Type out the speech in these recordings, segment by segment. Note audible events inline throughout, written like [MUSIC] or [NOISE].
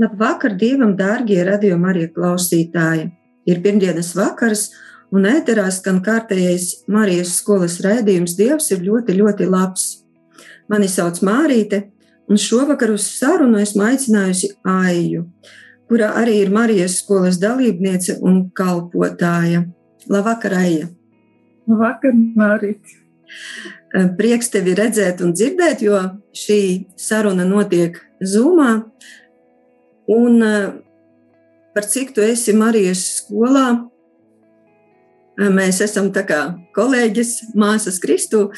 Labvakar, Dievam, dārgie radījuma arī klausītāji! Ir pirmdienas vakars, un ēterā skan kārtējais Marijas skolas raidījums Dievs ir ļoti, ļoti labs. Mani sauc Mārīte, un šovakar uz sarunu esmu aicinājusi Aiju, kurā arī ir Marijas skolas dalībniece un kalpotāja. Labvakar, Aija! Labvakar, Mārīte! Prieks tevi redzēt un dzirdēt, jo šī saruna notiek Zoomā. Un eh, par cik tu esi Marijas skolā, eh, mēs esam tā kā kolēģis, māsas Kristu.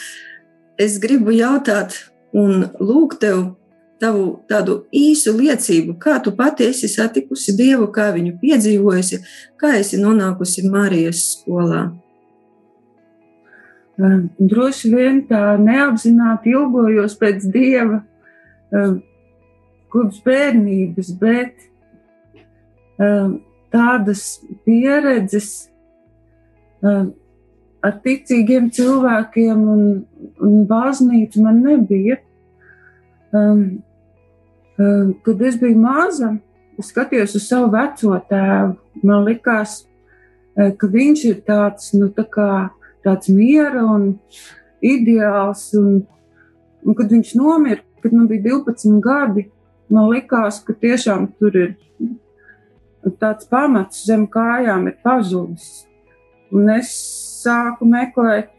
Es gribu jautāt un lūgt tev tavu tādu īsu liecību, kā tu pati esi satikusi Dievu, kā viņu piedzīvojusi, kā esi nonākusi Marijas skolā. Eh, droši vien tā neapzināti ilgojos pēc Dieva kopš bērnības, bet um, tādas pieredzes um, ar ticīgiem cilvēkiem un, un baznīcu man nebija. Um, um, kad es biju maza, es skatījos uz savu veco tēvu. Man likās, uh, ka viņš ir tāds, nu, tā kā, tāds miera un ideāls. Un, un kad viņš nomira, kad man bija 12 gadi, man likās, ka tiešām tur ir tāds pamats zem kājām, ir pazudis. Un es sāku meklēt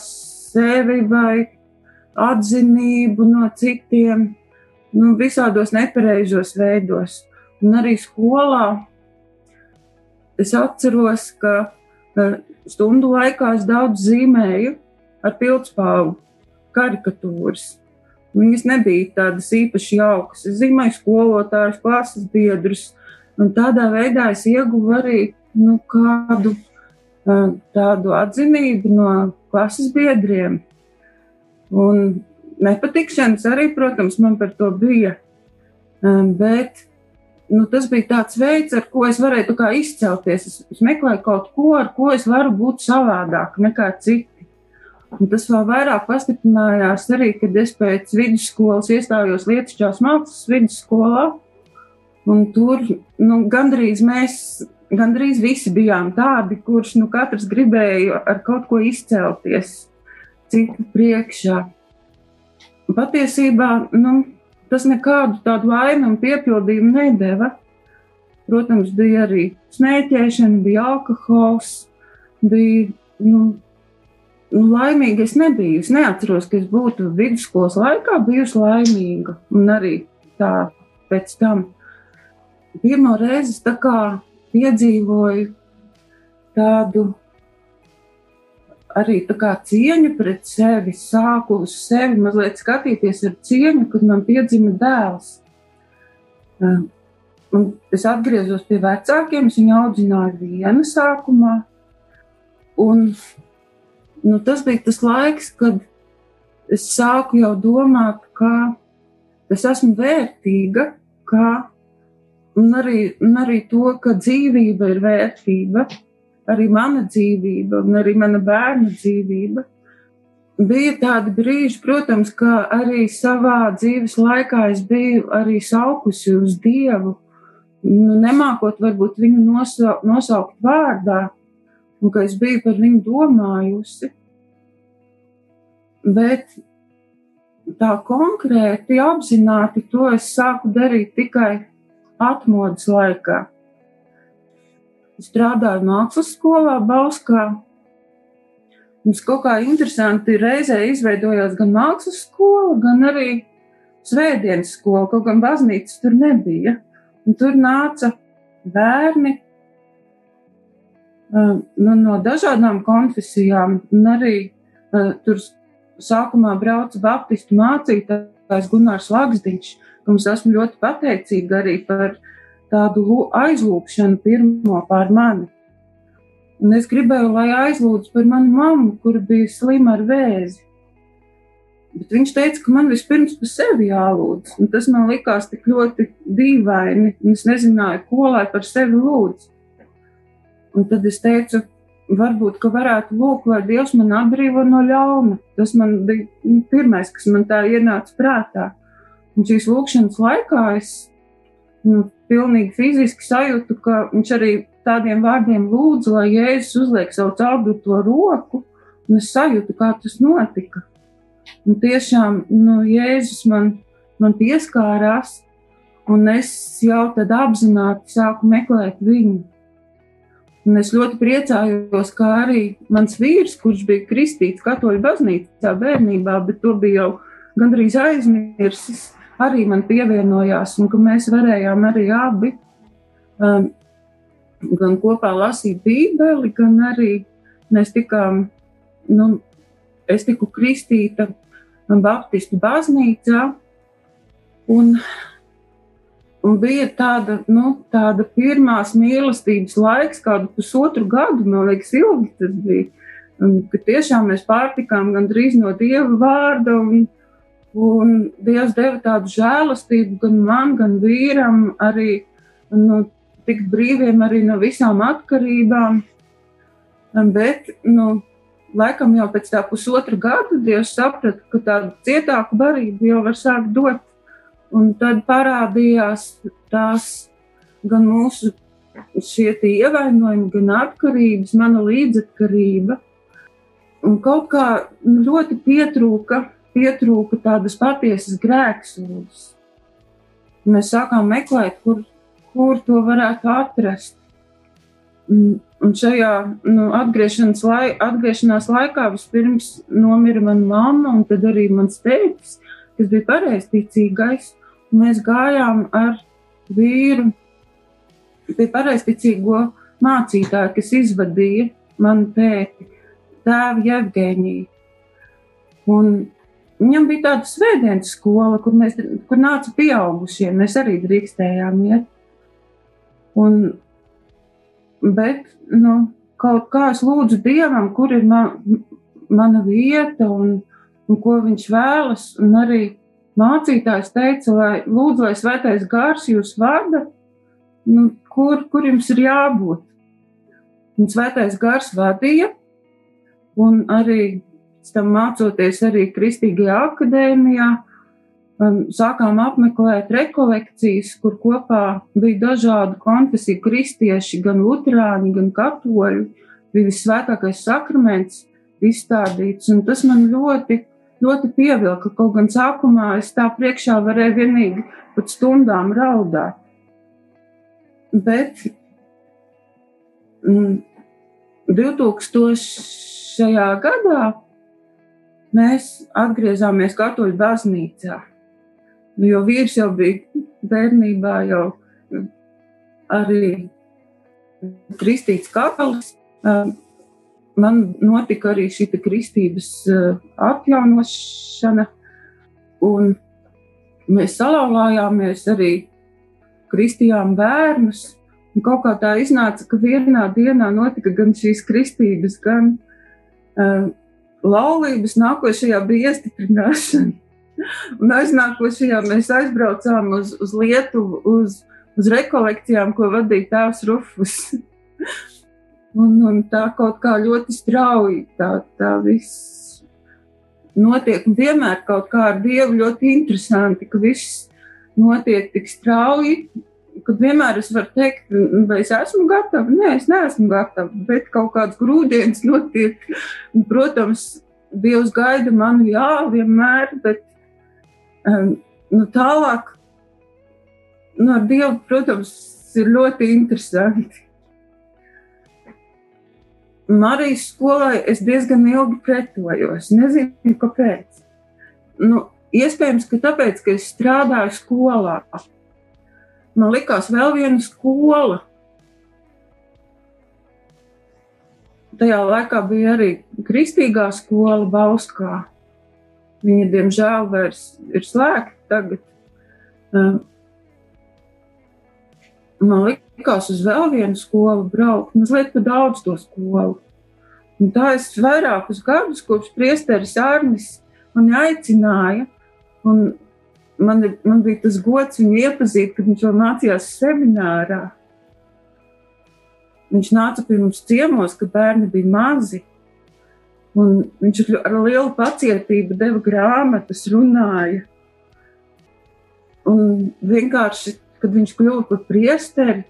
sevi vai atzinību no citiem, nu, visādos nepareizos veidos. Un arī skolā es atceros, ka stundu laikā es daudz zīmēju ar pildspāvu karikatūras. Viņas nebija tādas īpaši jaukas. Es zīmēju skolotājus, klases biedrus, un tādā veidā es ieguvu arī nu, kādu tādu atzinību no klases biedriem. Un nepatikšanas arī, protams, man par to bija. Bet nu, tas bija tāds veids, ar ko es varēju izcelties. Es, es meklēju kaut ko, ar ko es varu būt savādāk nekā citi. Un tas vēl vairāk pastiprinājās arī, kad es pēc vidusskolas iestājos Lietušķās mākslas vidusskolā. Un tur nu, gandrīz mēs, gandrīz visi bijām tādi, kurš nu, katrs gribēja ar kaut ko izcelties citu priekšā. Patiesībā nu, tas nekādu tādu laimi un piepildījumu nedeva. Protams, bija arī smēķēšana, bija alkohols, bija nu, nu, laimīga es nebiju. Es neatceros, ka es būtu vidusskolas laikā bijusi laimīga. Un arī tā pēc tam pirmo reizi tā kā piedzīvoju tādu arī tā kā cieņu pret sevi, sāku uz sevi mazliet skatīties ar cieņu, kad man piedzima dēls. Un es atgriezos pie vecākiem, es viņu audzināju viena sākumā. Un nu, tas bija tas laiks, kad es sāku jau domāt, ka es esmu vērtīga, ka, un, arī, un arī to, ka dzīvība ir vērtība, arī mana dzīvība, un arī mana bērna dzīvība. Bija tādi brīži, protams, ka arī savā dzīves laikā es biju arī saukusi uz Dievu, nu, nemākot varbūt viņu nosaukt, vārdā, un ka es biju par viņu domājusi. Bet tā konkrēti, apzināti to es sāku darīt tikai atmodas laikā. Es strādāju mākslas skolā, Bauskā. Mums kaut kā interesanti reizē izveidojās gan mākslas skola, gan arī svētdienas skola, kaut gan baznīcas tur nebija. Un tur nāca bērni nu, no dažādām konfesijām, un arī uh, tur sākumā brauca baptistu mācītājs Gunārs Lagsdiņš. ka es esmu ļoti pateicīga arī par tādu aizlūgšanu pirmo pār mani. Un es gribēju, lai aizlūdz par manu mammu, kur bija slima ar vēzi. Bet viņš teica, ka man vispirms par sevi jālūdz. Un tas man likās tik ļoti dīvaini. Es nezināju, ko lai par sevi lūdzu. Un tad es teicu, varbūt, ka varētu lūgt, lai Dievs man atbrīvo no ļauna. Tas man bija nu, pirmais, kas man tā ienāca prātā. Un šīs lūkšanas laikā es nu, pilnīgi fiziski sajūtu, ka viņš arī tādiem vārdiem lūdza, lai Jēzus uzliek savu caurduto roku, un es sajūtu, kā tas notika. Un tiešām nu, Jēzus man, man pieskārās, un es jau tad apzināti sāku meklēt viņu. Un es ļoti priecājos, ka arī mans vīrs, kurš bija kristīts katoļu baznīcā bērnībā, bet to bija jau gandrīz aizmirsis, arī man pievienojās, un ka mēs varējām arī abi um, gan kopā lasīt Bībeli, gan arī mēs tikām, nu, es tiku kristīta Baptistu baznīcā, un Un bija tāda, nu, tāda pirmās mīlestības laiks, kādu pusotru gadu, man liekas, ilgi tas bija. Un, kad tiešām mēs pārtikām gandrīz no Dieva vārda, un, un Dievs deva tādu žēlastību gan man, gan vīram, arī nu, tikt brīviem arī no visām atkarībām. Bet, nu, laikam jau pēc tā pusotra gada Dievs saprata, ka tādu cietāku barību jau var sākt dot Un tad parādījās tās gan mūsu ievainojumi, gan atkarības, mana līdzatkarība. Un kaut kā ļoti pietrūka, pietrūka tādas patiesas grēksūdzes. Mēs sākām meklēt, kur, kur to varētu atrast. Un šajā nu, atgriešanās, lai, atgriešanās laikā vispirms nomira mana mamma, un tad arī mans tēvs, kas bija pareizticīgais. Mēs gājām ar vīru pie pareizticīgo mācītāja, kas izvadīja manu tēti, tēvu Jevgēniju. Un viņam bija tāda svētdienas skola, kur, mēs, kur nāca pieaugušie. Mēs arī drīkstējām iet. Un, bet nu, kaut kā es lūdzu Dievam, kur ir man, mana vieta un, un ko viņš vēlas. Un arī mācītājs teica, lai lūdzu, lai svētais gars jūs vada, nu, kur, kur jums ir jābūt. Un svētais gars vadīja, un arī tam mācoties arī Kristīgajā akadēmijā, um, sākām apmeklēt rekolekcijas, kur kopā bija dažādu konfesiju kristieši, gan luterāņi, gan katoļi. Bija visvētākais sakraments izstādīts, un tas man ļoti ļoti pievilka. Kaut gan sākumā es tā priekšā varēju vienīgi pat stundām raudāt. Bet mm, 2000. gadā mēs atgriezāmies Katoļu baznīcā. Nu, jo vīrs jau bija bērnībā, jau arī kristīts katolis. Man notika arī šī kristības eh, atjaunošana, un mēs salauzāmies arī kristījām bērnus. Un kaut kā tā iznāca, ka vienā dienā notika gan šīs kristības, gan uh, laulības, nākošajā bija iestiprināšana. [LAUGHS] Un aiznākošajā mēs aizbraucām uz, uz Lietuvu, uz, uz rekolekcijām, ko vadīja tēvs Rufus. [LAUGHS] Un, un tā kaut kā ļoti strauji tā, tā viss notiek. Un vienmēr kaut kā ar Dievu ļoti interesanti, ka viss notiek tik strauji, kad vienmēr es varu teikt, vai es esmu gatava. Nē, es neesmu gatava, bet kaut kāds grūdienis [LAUGHS] notiek. Protams, Dievs gaida mani, jā, vienmēr, bet um, nu, tālāk nu, ar Dievu, protams, ir ļoti interesanti. Marijas skolai es diezgan ilgi pretojos. Nezinu, kāpēc. Nu, iespējams, ka tāpēc, ka es strādāju skolā. Man likās vēl viena skola. Tajā laikā bija arī kristīgā skola Bauskā. Viņa, diemžēl, vairs ir slēgta tagad. man likās uz vēl vienu skolu braukt, mazliet pa daudz to skolu. Un tā es vairākus gadus, kopš priesteris Arnis mani aicināja, un man, man bija tas gods viņu iepazīt, kad viņš vēl mācījās seminārā. Viņš nāca pie mums ciemos, kad bērni bija mazi. Un viņš ar lielu pacietību deva grāmatas, runāja. Un vienkārši, kad viņš kļuva par priesteri,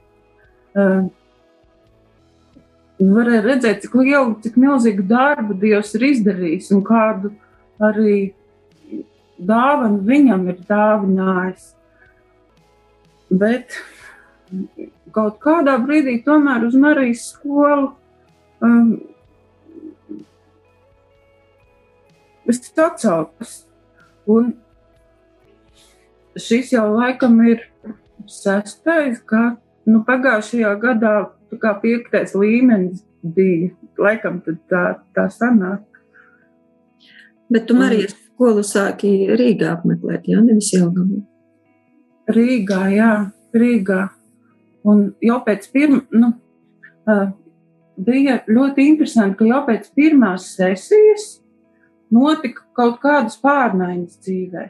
varēja redzēt, cik lielu, cik milzīgu darbu Dievs ir izdarījis un kādu arī dāvanu viņam ir dāvinājis. Bet kaut kādā brīdī tomēr uz Marijas skolu um, es atcaucos. Un šis jau laikam ir sestais, kā nu, pagājušajā gadā kā piektais līmenis bija. Laikam tā, tā sanāk. Bet tu Marijas skolu sāki Rīgā apmeklēt, jā, nevis Jelgavā? Rīgā, jā, Rīgā. Un jau pēc pirmā, nu, bija ļoti interesanti, ka jau pēc pirmās sesijas notika kaut kādas pārmaiņas dzīvē.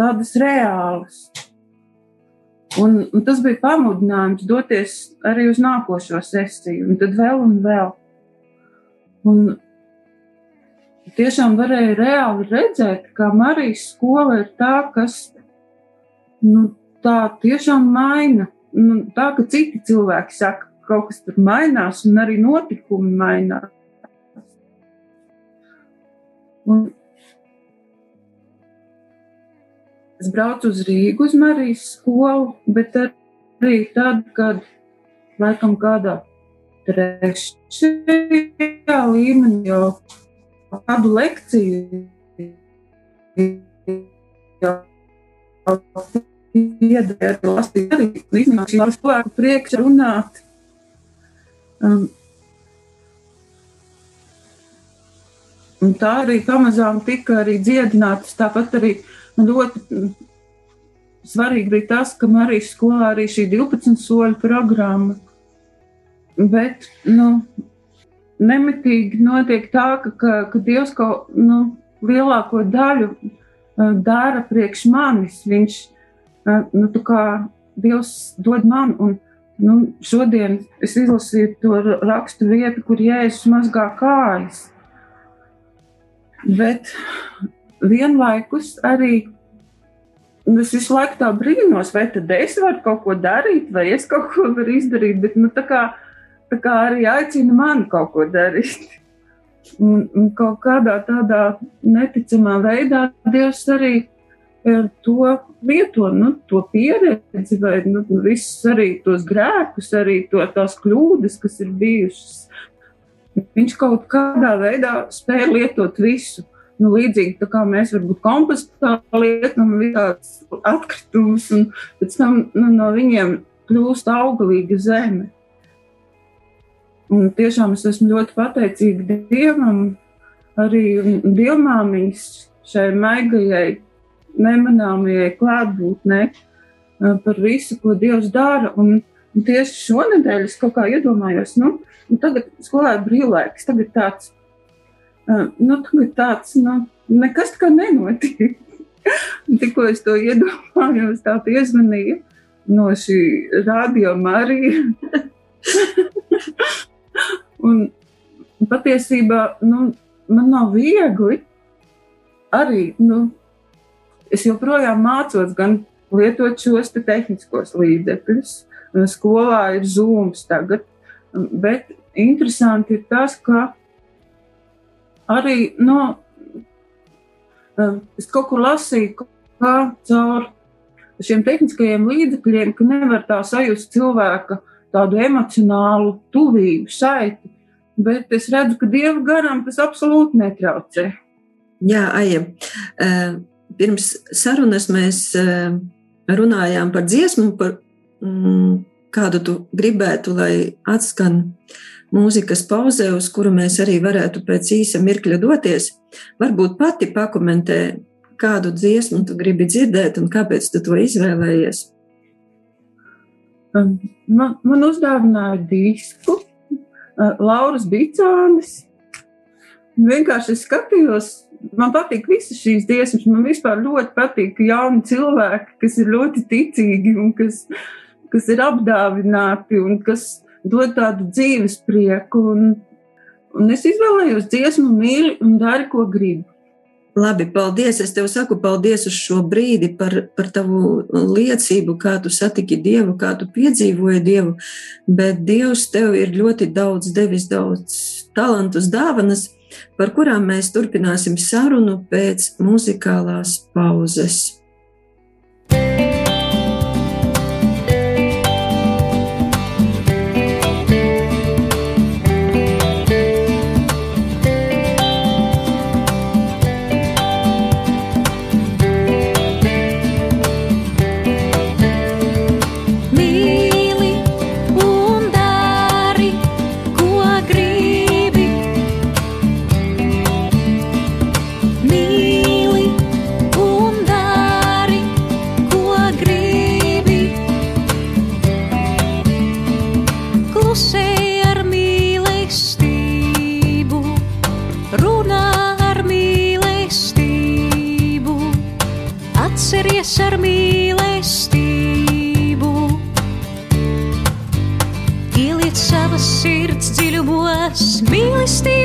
Tādas reālas. Un, un tas bija pamudinājums doties arī uz nākošo sesiju, un tad vēl un vēl. Un tiešām varēja reāli redzēt, ka Marijas skola ir tā, kas nu, tā tiešām maina. Nu, tā, ka citi cilvēki saka, ka kaut kas tur mainās, un arī notikumi mainās. Un es braucu uz Rīgu, uz Marijas skolu, bet arī tad, kad laikam kādā trešajā līmenī jau kādu lekciju iedēļ lasīt arī līdzināt cilvēku priekš runāt. Um, un tā arī pamazām tika arī dziedinātas. Tāpat arī ļoti svarīgi bija tas, ka Marijas skolā arī šī 12 soļu programma. Bet, nu, nemitīgi notiek tā, ka, ka, ka Dievs kaut nu, lielāko daļu uh, dara priekš manis. Viņš uh, nu, Dievs dod man. Un, nu, šodien es izlasīju to rakstu vietu, kur jēzus mazgā kājas. Bet vienlaikus arī es visu laiku tā brīnos, vai tad es varu kaut ko darīt, vai es kaut ko varu izdarīt. Bet, nu, tā kā tā kā arī aicina mani kaut ko darīt. Un, un kaut kādā tādā neticamā veidā Dievs arī e, to lieto, nu, to pieredzi, vai nu, visus arī tos grēkus, arī to, tās kļūdas, kas ir bijušas. Viņš kaut kādā veidā spēja lietot visu. Nu, līdzīgi kā mēs varbūt kompostā lietojam visādas atkritumus, un pēc tam nu, no viņiem kļūst augalīga zeme. Un tiešām es esmu ļoti pateicīga Dievam, arī Dievmāmiņas šai maigajai, nemanāmajai klātbūtnei par visu, ko Dievs dara. Un, un tieši šonadēļ es kaut kā iedomājos, nu, tagad skolā ir brīvlaiks, tagad tāds, nu, tagad tāds, nu, nekas tā kā nenotiek. [LAUGHS] Tikko es to iedomājos, tā piezvanīja no šī Marija. Un, [LAUGHS] un patiesībā nu, man nav viegli arī. Nu, es joprojām mācos gan lietot šos te tehniskos līdzekļus. Skolā ir zūms tagad, bet interesanti ir tas, ka arī no, es kaut kur lasīju, kā caur šiem tehniskajiem līdzekļiem, ka nevar tā sajust cilvēka tādu emocionālu tuvību, saiti. Bet es redzu, ka dieva garam tas absolūti netraucē. Jā, Aija. Pirms sarunas mēs runājām par dziesmu, par kādu tu gribētu, lai atskan mūzikas pauzē, uz kuru mēs arī varētu pēc īsa mirkļa doties. Varbūt pati pakomentē, kādu dziesmu tu gribi dzirdēt un kāpēc tu to izvēlējies? Um, man, man uzdāvināja disku uh, Lauras Bicānis. Vienkārši es skatījos, man patīk visas šīs dziesmas. Man vispār ļoti patīk jauni cilvēki, kas ir ļoti ticīgi un kas, kas ir apdāvināti un kas dod tādu dzīves prieku. Un, un es izvēlējos dziesmu, mīli un dari, ko gribi. Labi, paldies. Es tev saku paldies uz šo brīdi par, par tavu liecību, kā tu satiki Dievu, kā tu piedzīvoji Dievu. Bet Dievs tev ir ļoti daudz devis, daudz talantus, dāvanas, par kurām mēs turpināsim sarunu pēc muzikālās pauzes.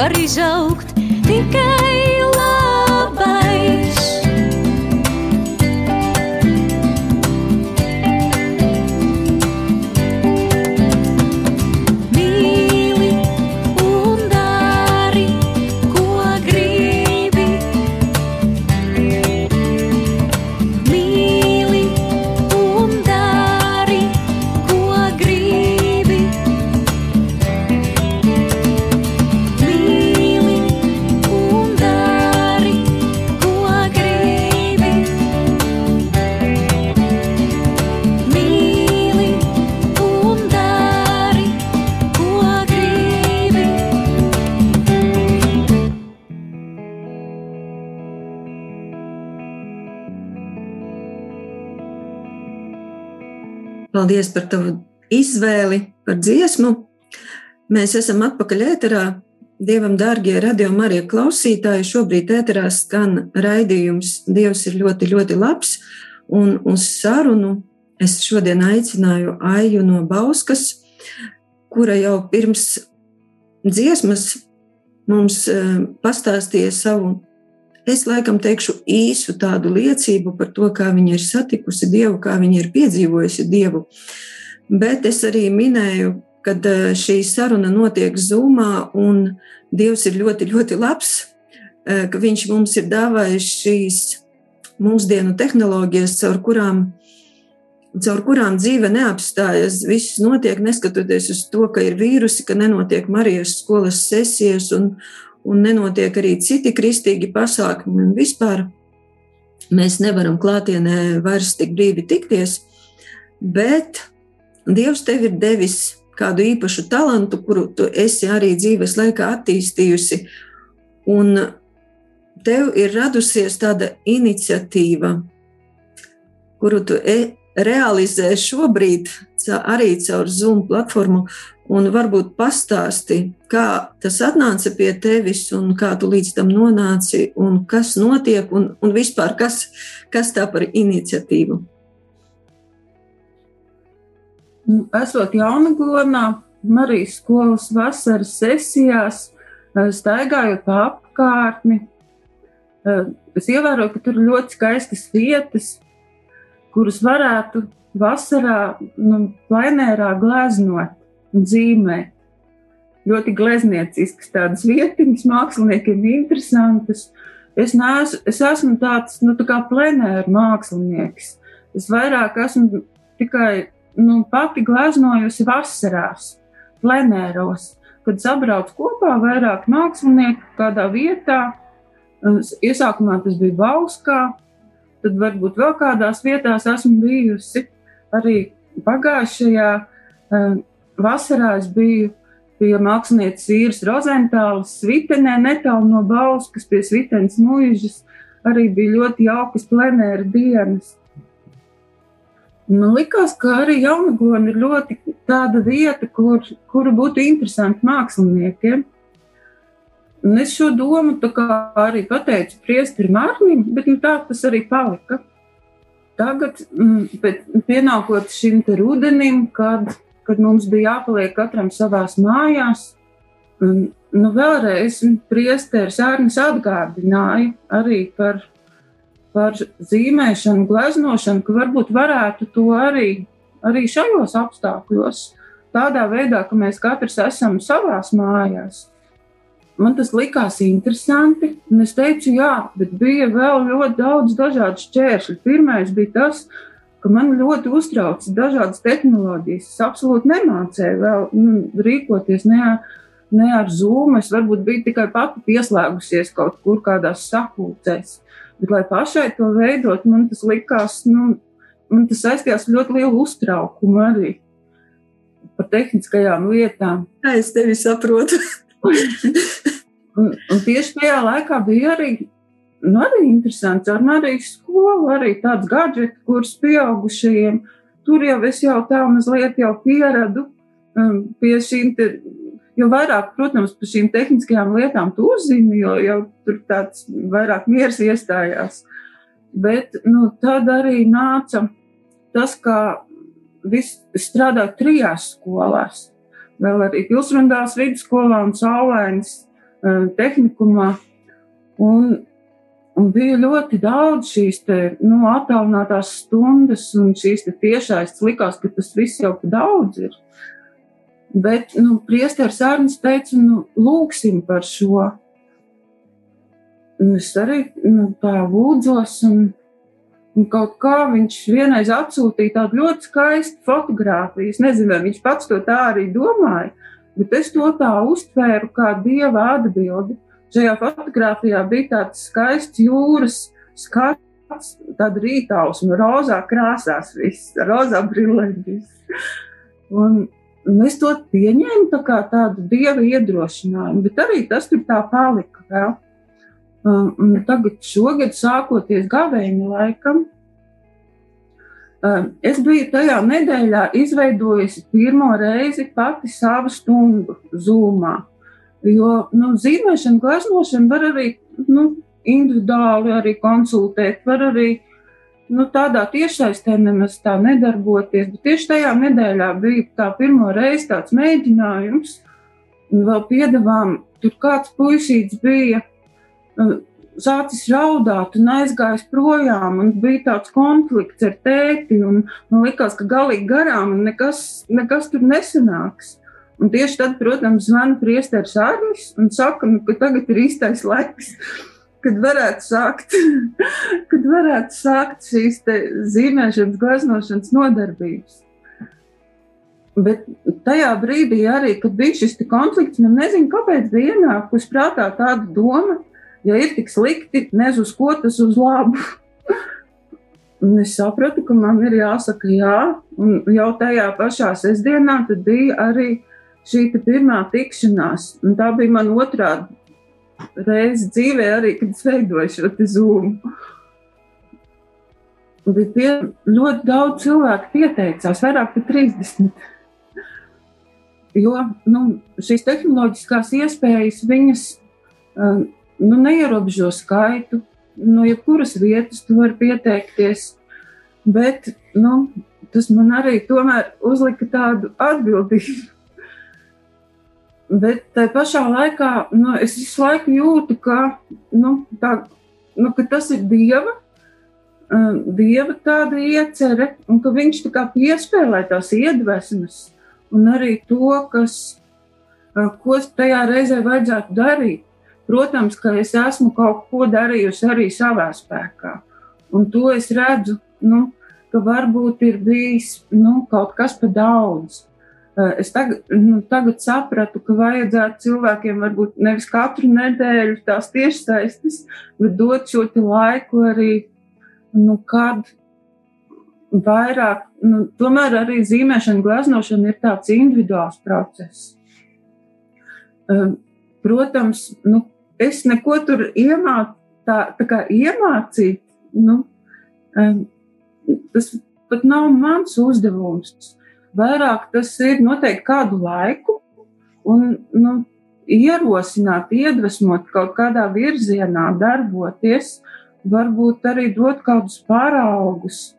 var izaugt tikai labais. Paldies par tavu izvēli, par dziesmu. Mēs esam atpakaļ ēterā. Dievam, dārgie radio Marija klausītāji, šobrīd ēterā skan raidījums Dievs ir ļoti, ļoti labs. Un uz sarunu es šodien aicināju Aiju no Bauskas, kura jau pirms dziesmas mums eh, pastāstīja savu Es laikam teikšu īsu tādu liecību par to, kā viņa ir satikusi Dievu, kā viņa ir piedzīvojusi Dievu. Bet es arī minēju, kad eh, šī saruna notiek Zoomā, un Dievs ir ļoti, ļoti labs, eh, ka Viņš mums ir dāvājis šīs mūsdienu tehnoloģijas, caur kurām, caur kurām dzīve neapstājas. Viss notiek neskatoties uz to, ka ir vīrusi, ka nenotiek Marijas skolas sesijas un, un nenotiek arī citi kristīgi pasākumi. Un vispār mēs nevaram klātienē vairs tik brīvi tikties, bet Dievs tev ir devis kādu īpašu talantu, kuru tu esi arī dzīves laikā attīstījusi. Un tev ir radusies tāda iniciatīva kuru tu e realizē šobrīd arī caur Zoom platformu. Un varbūt pastāsti, kā tas atnāca pie tevis, un kā tu līdz tam nonāci, un kas notiek, un, un vispār kas, kas tā par iniciatīvu? Nu, esot Jaunagornā, Marijas skolas vasaras sesijās, eh, staigājot pa apkārtni, eh, es ievēroju, ka tur ir ļoti skaistas vietas, kurus varētu vasarā nu, plenērā gleznot un zīmēt. Ļoti glezniecisks tādas vietiņas, māksliniekiem interesantas. Es, neesmu, es esmu tāds nu, tā kā plenēra mākslinieks. Es vairāk esmu tikai nu, pati gleznojusi vasarās, plenēros, kad sabrauc kopā vairāk mākslinieku kādā vietā. Iesākumā tas bija Bauskā, tad varbūt vēl kādās vietās esmu bijusi. Arī pagājušajā um, vasarā es biju pie mākslinieces īres Rozentālas Svitenē, netālu no Bauskas pie Svitenes mūžas. Arī bija ļoti jaukas plenēra dienas. Man liekas, ka arī Jaunagona ir ļoti tāda vieta, kur, kura būtu interesanti māksliniekiem. Un es šo domu arī pateicu priesterim Arnim, bet nu, tā tas arī palika. Tagad, mm, pienākot šim rudenim, kad, kad mums bija jāpaliek katram savās mājās, nu, vēlreiz priesteris Arnis atgādināja arī par, par zīmēšanu, gleznošanu, ka varbūt varētu to arī, arī šajos apstākļos, tādā veidā, ka mēs katrs esam savās mājās Man tas likās interesanti, un es teicu, jā, bet bija vēl ļoti daudz dažādu šķēršļu. Pirmais bija tas, ka man ļoti uztrauc dažādas tehnoloģijas. Es absolūti nemācēju vēl nu, rīkoties ne, ne ar Zoom. Es varbūt biju tikai pati pieslēgusies kaut kur kādās sapulcēs. Bet, lai pašai to veidot, man tas likās, nu, man tas saistījās ar ļoti lielu uztraukumu arī par tehniskajām lietām. Es tevi saprotu. [LAUGHS] un, un tieši tajā laikā bija arī, nu, arī interesants ar Marijas skolu, arī tāds gadžets, kurus pieaugušajiem. Tur jau es jau tā mazliet jau pieradu um, pie šīm te, jo vairāk, protams, par šīm tehniskajām lietām tu uzzini, jo jau tur tāds vairāk miers iestājās. Bet nu, tad arī nāca tas, ka viss strādā trijās skolās vēl arī Pilsrundās vidusskolā un Saulēnas uh, tehnikumā. Un, un bija ļoti daudz šīs te, nu, attālinātās stundas un šīs tiešais. Likās, ka tas viss jau pa daudz ir. Bet nu, priesteris Arnis teica, nu, lūksim par šo. Un es arī nu, tā lūdzos, un Un kaut kā viņš vienreiz atsūtīja tādu ļoti skaistu fotografiju. Es nezinu, vai viņš pats to tā arī domāja, bet es to tā uztvēru kā dieva atbildi. Šajā fotografijā bija tāds skaists jūras skats, tāda rītausma, rozā krāsās, viss, rozā brillēs. Un, un es to pieņēmu kā tādu dieva iedrošinājumu, bet arī tas tur tā palika. Vēl. Un tagad, šogad, sākoties gavēņa laikam, es biju tajā nedēļā izveidojusi pirmo reizi pati savu stundu zūmā. Jo nu, zīmēšana, gleznošana var arī nu, individuāli arī konsultēt, var arī nu, tādā tiešsaistē nemaz tā nedarboties. Bet tieši tajā nedēļā bija tā pirmo reizi tāds mēģinājums, vēl piedevām, tur kāds puisīts bija sācis raudāt un aizgājis projām, un bija tāds konflikts ar tēti, un man likās, ka galīgi garām nekas, nekas tur nesanāks. Un tieši tad, protams, zvana priesteris Arnis un saka, nu, ka tagad ir īstais laiks, [LAUGHS] kad varētu sākt, [LAUGHS] kad varētu sākt šīs zīmēšanas, gleznošanas nodarbības. Bet tajā brīdī arī, kad bija šis konflikts, man nezinu, kāpēc bija ienākusi prātā tāda doma, ja ir tik slikti, nezinu, uz ko tas uz labu. Un es sapratu, ka man ir jāsaka jā, un jau tajā pašā sestdienā bija arī šī pirmā tikšanās. Un tā bija man otrā reize dzīvē, arī, kad es veidoju šo zūmu. bija pie, ļoti daudz cilvēku pieteicās, vairāk par 30. Jo nu, šīs tehnoloģiskās iespējas viņas uh, nu, neierobežo skaitu. No jebkuras vietas tu vari pieteikties, bet nu, tas man arī uzlika tādu atbildību. Bet tajā pašā laikā nu, es visu laiku jūtu, ka, nu, tā, nu, ka tas ir Dieva, um, Dieva tāda iecerē, un ka Viņš tā kā piespēlē tās iedvesmas, un arī to, kas, uh, ko tajā reizē vajadzētu darīt. Protams, ka es esmu kaut ko darījusi arī savā spēkā, un to es redzu, nu, ka varbūt ir bijis nu, kaut kas pa daudz. Eh, es tagad, nu, tagad sapratu, ka vajadzētu cilvēkiem varbūt nevis katru nedēļu tās tiešsaistes, bet dot šo laiku arī, nu, kad vairāk, nu, tomēr arī zīmēšana, gleznošana ir tāds individuāls process. Eh, protams, nu, es neko tur iemāc, tā, tā iemācīt, nu, eh, tas pat nav mans uzdevums. Vairāk tas ir noteikti kādu laiku un nu, ierosināt, iedvesmot kaut kādā virzienā, darboties, varbūt arī dot kādus paraugus.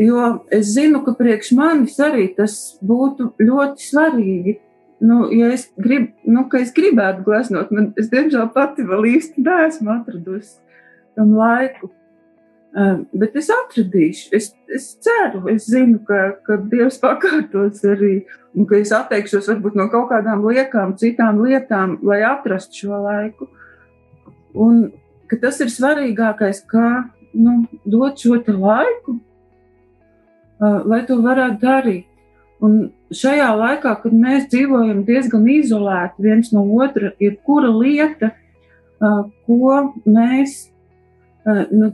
Jo es zinu, ka priekš manis arī tas būtu ļoti svarīgi. Nu, ja es, grib, nu, es gribētu gleznot, man, es diemžēl pati vēl īsti neesmu atradusi tam laiku. Uh, bet es atradīšu, es, es ceru, es zinu, ka, ka Dievs pakārtos arī, un ka es atteikšos varbūt no kaut kādām liekām, citām lietām, lai atrastu šo laiku. Un ka tas ir svarīgākais, kā nu, dot šo laiku, uh, lai to varētu darīt. Un šajā laikā, kad mēs dzīvojam diezgan izolēti viens no otra, ir kura lieta, uh, ko mēs nu,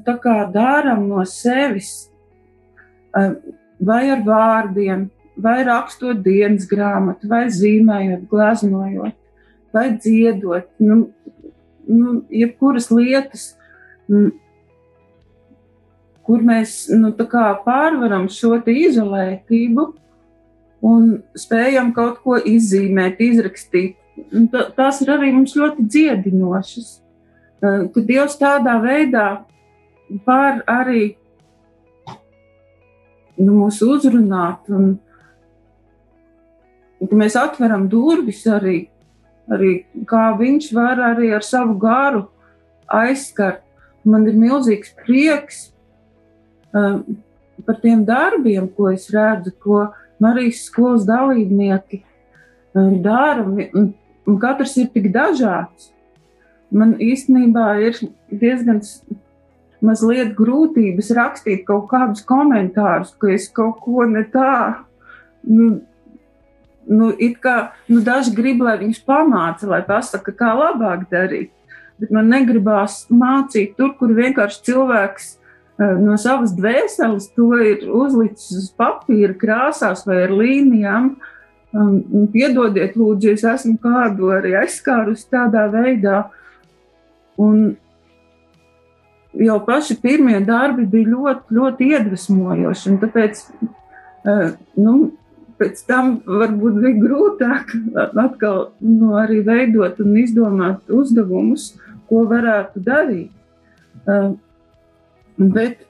darām no sevis, vai ar vārdiem, vai rakstot dienas grāmatu, vai zīmējot, gleznojot, vai dziedot, nu, nu, jebkuras lietas, kur mēs nu, pārvaram šo izolētību un spējam kaut ko izzīmēt, izrakstīt. Tās ir arī mums ļoti dziedinošas ka Dievs tādā veidā var arī nu, mūs uzrunāt, un, un ka mēs atveram durvis arī, arī kā Viņš var arī ar savu garu aizskart. Man ir milzīgs prieks uh, par tiem darbiem, ko es redzu, ko Marijas skolas dalībnieki dara, un, un katrs ir tik dažāds man īstenībā ir diezgan mazliet grūtības rakstīt kaut kādus komentārus, ka es kaut ko ne tā. Nu, nu, kā, nu, daži grib, lai viņš pamāca, lai pasaka, kā labāk darīt. Bet man negribās mācīt tur, kur vienkārši cilvēks no savas dvēseles to ir uzlicis uz papīra krāsās vai ar līnijām. Um, piedodiet, lūdzu, es esmu kādu arī aizskārusi tādā veidā. Un jau paši pirmie darbi bija ļoti, ļoti iedvesmojoši. Tāpēc eh, nu, pēc tam varbūt bija grūtāk atkal nu, arī veidot un izdomāt uzdevumus, ko varētu darīt. Eh, bet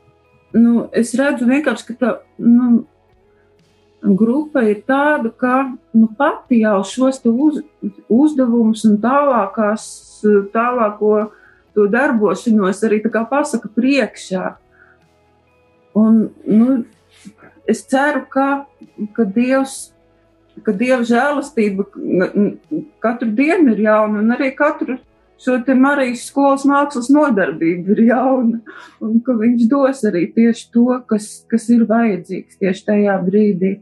nu, es redzu vienkārši, ka tā, nu, grupa ir tāda, ka nu, pati jau šos uz, uzdevumus un tālākās, tālāko to darbošanos arī pasaka priekšā. Un, nu, es ceru, ka, ka Dievs. Ka Dieva žēlastība katru dienu ir jauna, un arī katru šo Marijas skolas mākslas nodarbību ir jauna, un ka viņš dos arī tieši to, kas, kas ir vajadzīgs tieši tajā brīdī.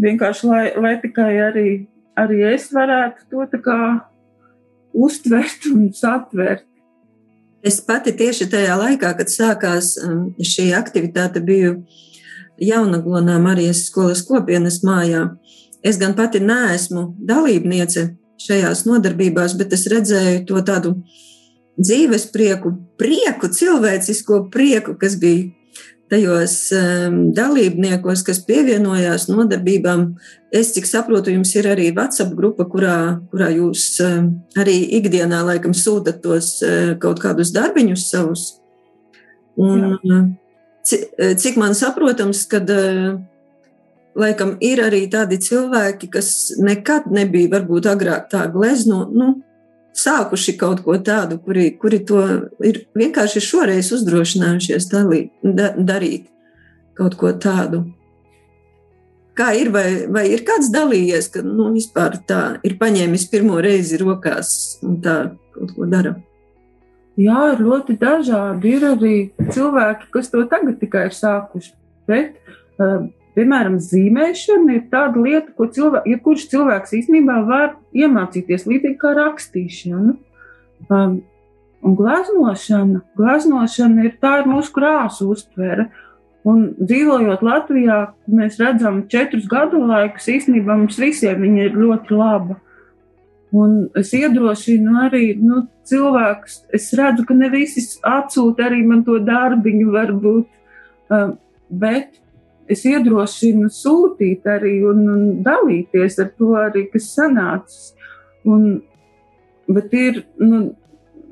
Vienkārši, lai, lai tikai arī, arī es varētu to tā kā uztvert un satvert. Es pati tieši tajā laikā, kad sākās um, šī aktivitāte, biju Jaunaglonā Marijas skolas kopienas mājā. Es gan pati neesmu dalībniece šajās nodarbībās, bet es redzēju to tādu dzīves prieku, prieku, cilvēcisko prieku, kas bija tajos um, dalībniekos, kas pievienojās nodarbībām. Es cik saprotu, jums ir arī WhatsApp grupa, kurā, kurā jūs um, arī ikdienā laikam sūtat tos uh, kaut kādus darbiņus savus. Un, cik, cik man saprotams, kad uh, laikam ir arī tādi cilvēki, kas nekad nebija varbūt agrāk tā glezno, nu, sākuši kaut ko tādu, kuri, kuri to ir vienkārši šoreiz uzdrošinājušies dalīt, da, darīt kaut ko tādu. Kā ir, vai, vai ir kāds dalījies, ka nu, vispār tā ir paņēmis pirmo reizi rokās un tā kaut ko dara? Jā, ir ļoti dažādi. Ir arī cilvēki, kas to tagad tikai ir sākuši. Bet uh, Piemēram, zīmēšana ir tāda lieta, ko cilvēks, jebkurš cilvēks īstenībā var iemācīties līdzīgi kā rakstīšana. Um, un gleznošana, gleznošana ir tā ir mūsu krāsu uztvere. Un dzīvojot Latvijā, mēs redzam, četrus gadu laikus īstenībā mums visiem ir ļoti laba. Un es iedrošinu arī nu, cilvēkus. Es redzu, ka ne visi atsūta arī man to darbiņu, varbūt. Um, bet es iedrošinu sūtīt arī un, un dalīties ar to arī, kas sanācis. Un, bet ir, nu,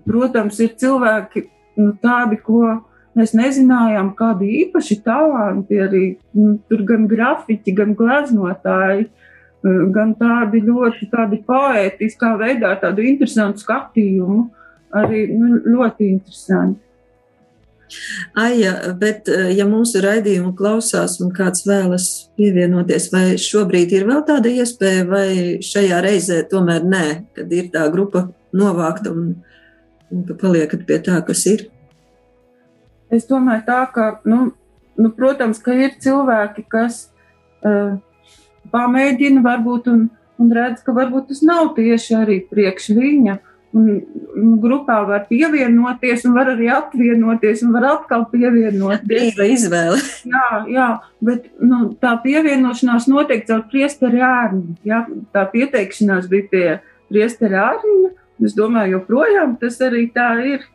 protams, ir cilvēki nu, tādi, ko mēs nezinājām, kādi īpaši talanti arī nu, tur gan grafiķi, gan gleznotāji, gan tādi ļoti tādi poētiskā veidā, tādu interesantu skatījumu, arī nu, ļoti interesanti. Aija, bet eh, ja mūsu raidījumu klausās un kāds vēlas pievienoties, vai šobrīd ir vēl tāda iespēja, vai šajā reizē tomēr nē, kad ir tā grupa novākta un, un ka paliekat pie tā, kas ir? Es domāju tā, ka, nu, nu protams, ka ir cilvēki, kas uh, pamēģina varbūt un, un redz, ka varbūt tas nav tieši arī priekš viņa. Un grupā var pievienoties, un var arī atvienoties, un var atkal pievienoties. Brīva izvēle. jā, jā, bet nu, tā pievienošanās notiek caur priesteri ārņu. Jā, tā pieteikšanās bija pie priesteri ārņa. Es domāju, joprojām tas arī tā ir.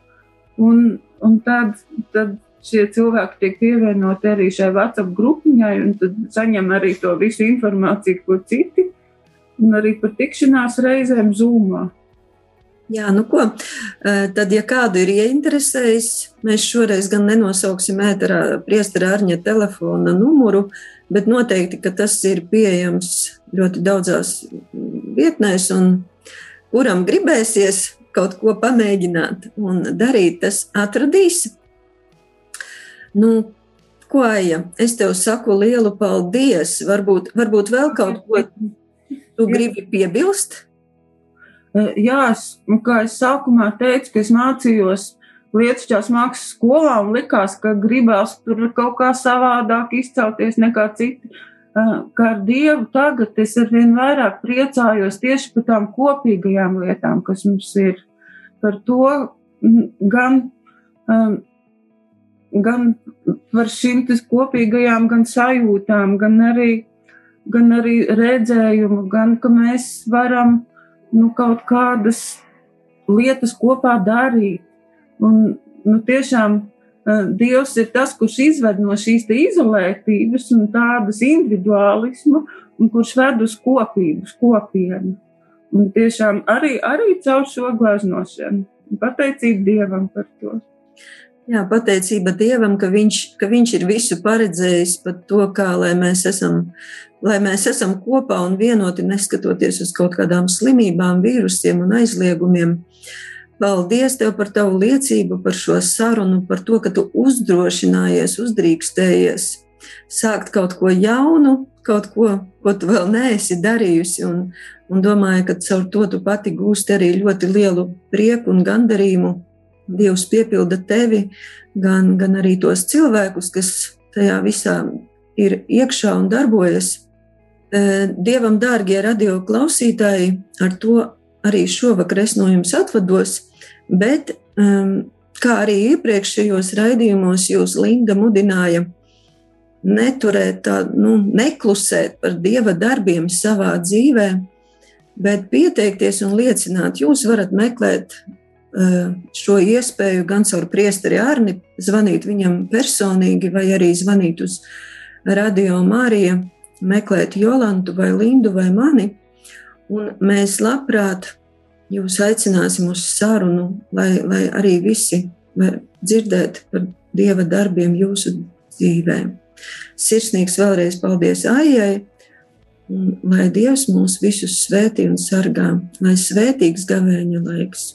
Un, un tad, tad šie cilvēki tiek pievienoti arī šai WhatsApp grupiņai, un tad saņem arī to visu informāciju, ko citi, un arī par tikšanās reizēm zūmā. Jā, nu ko, tad, ja kādu ir ieinteresējis, mēs šoreiz gan nenosauksim ēterā priestera Arņa telefona numuru, bet noteikti, ka tas ir pieejams ļoti daudzās vietnēs, un kuram gribēsies kaut ko pamēģināt un darīt, tas atradīs. Nu, ko, Aija, es tev saku lielu paldies. Varbūt, varbūt vēl kaut ko tu gribi piebilst? Eh, jā, es, nu, kā es sākumā teicu, ka es mācījos Lietuvas mākslas skolā un likās, ka gribās tur kaut kā savādāk izcelties nekā citi. Eh, kā ar Dievu tagad es arvien vairāk priecājos tieši par tām kopīgajām lietām, kas mums ir. Par to gan, um, gan par šīm kopīgajām, gan sajūtām, gan arī, gan arī redzējumu, gan ka mēs varam nu, kaut kādas lietas kopā darīt. Un, nu, tiešām uh, Dievs ir tas, kurš izved no šīs izolētības un tādas individuālismu, un kurš ved uz kopību, uz kopienu. Un tiešām arī, arī caur šo glaznošanu. Pateicība Dievam par to. Jā, pateicība Dievam, ka viņš, ka viņš ir visu paredzējis pat to, kā lai mēs esam, lai mēs esam kopā un vienoti, neskatoties uz kaut kādām slimībām, vīrusiem un aizliegumiem. Paldies tev par tavu liecību, par šo sarunu, par to, ka tu uzdrošinājies, uzdrīkstējies sākt kaut ko jaunu, kaut ko, ko tu vēl neesi darījusi. Un, un domāju, ka caur to tu pati gūsti arī ļoti lielu prieku un gandarījumu Dievs piepilda tevi, gan, gan arī tos cilvēkus, kas tajā visā ir iekšā un darbojas. E, Dievam, dārgie radio klausītāji, ar to arī šovakar es no jums atvados, bet kā arī iepriekšējos raidījumos jūs Linda mudināja neturēt tā, nu, neklusēt par Dieva darbiem savā dzīvē, bet pieteikties un liecināt. Jūs varat meklēt šo iespēju gan caur priesteri Arni zvanīt viņam personīgi, vai arī zvanīt uz Radio Māriju, meklēt Jolantu vai Lindu vai mani. Un mēs labprāt jūs aicināsim uz sarunu, lai, lai arī visi var dzirdēt par Dieva darbiem jūsu dzīvē. Sirsnīgs vēlreiz paldies Aijai, un lai Dievs mūs visus svētī un sargā, lai svētīgs gavēņa laiks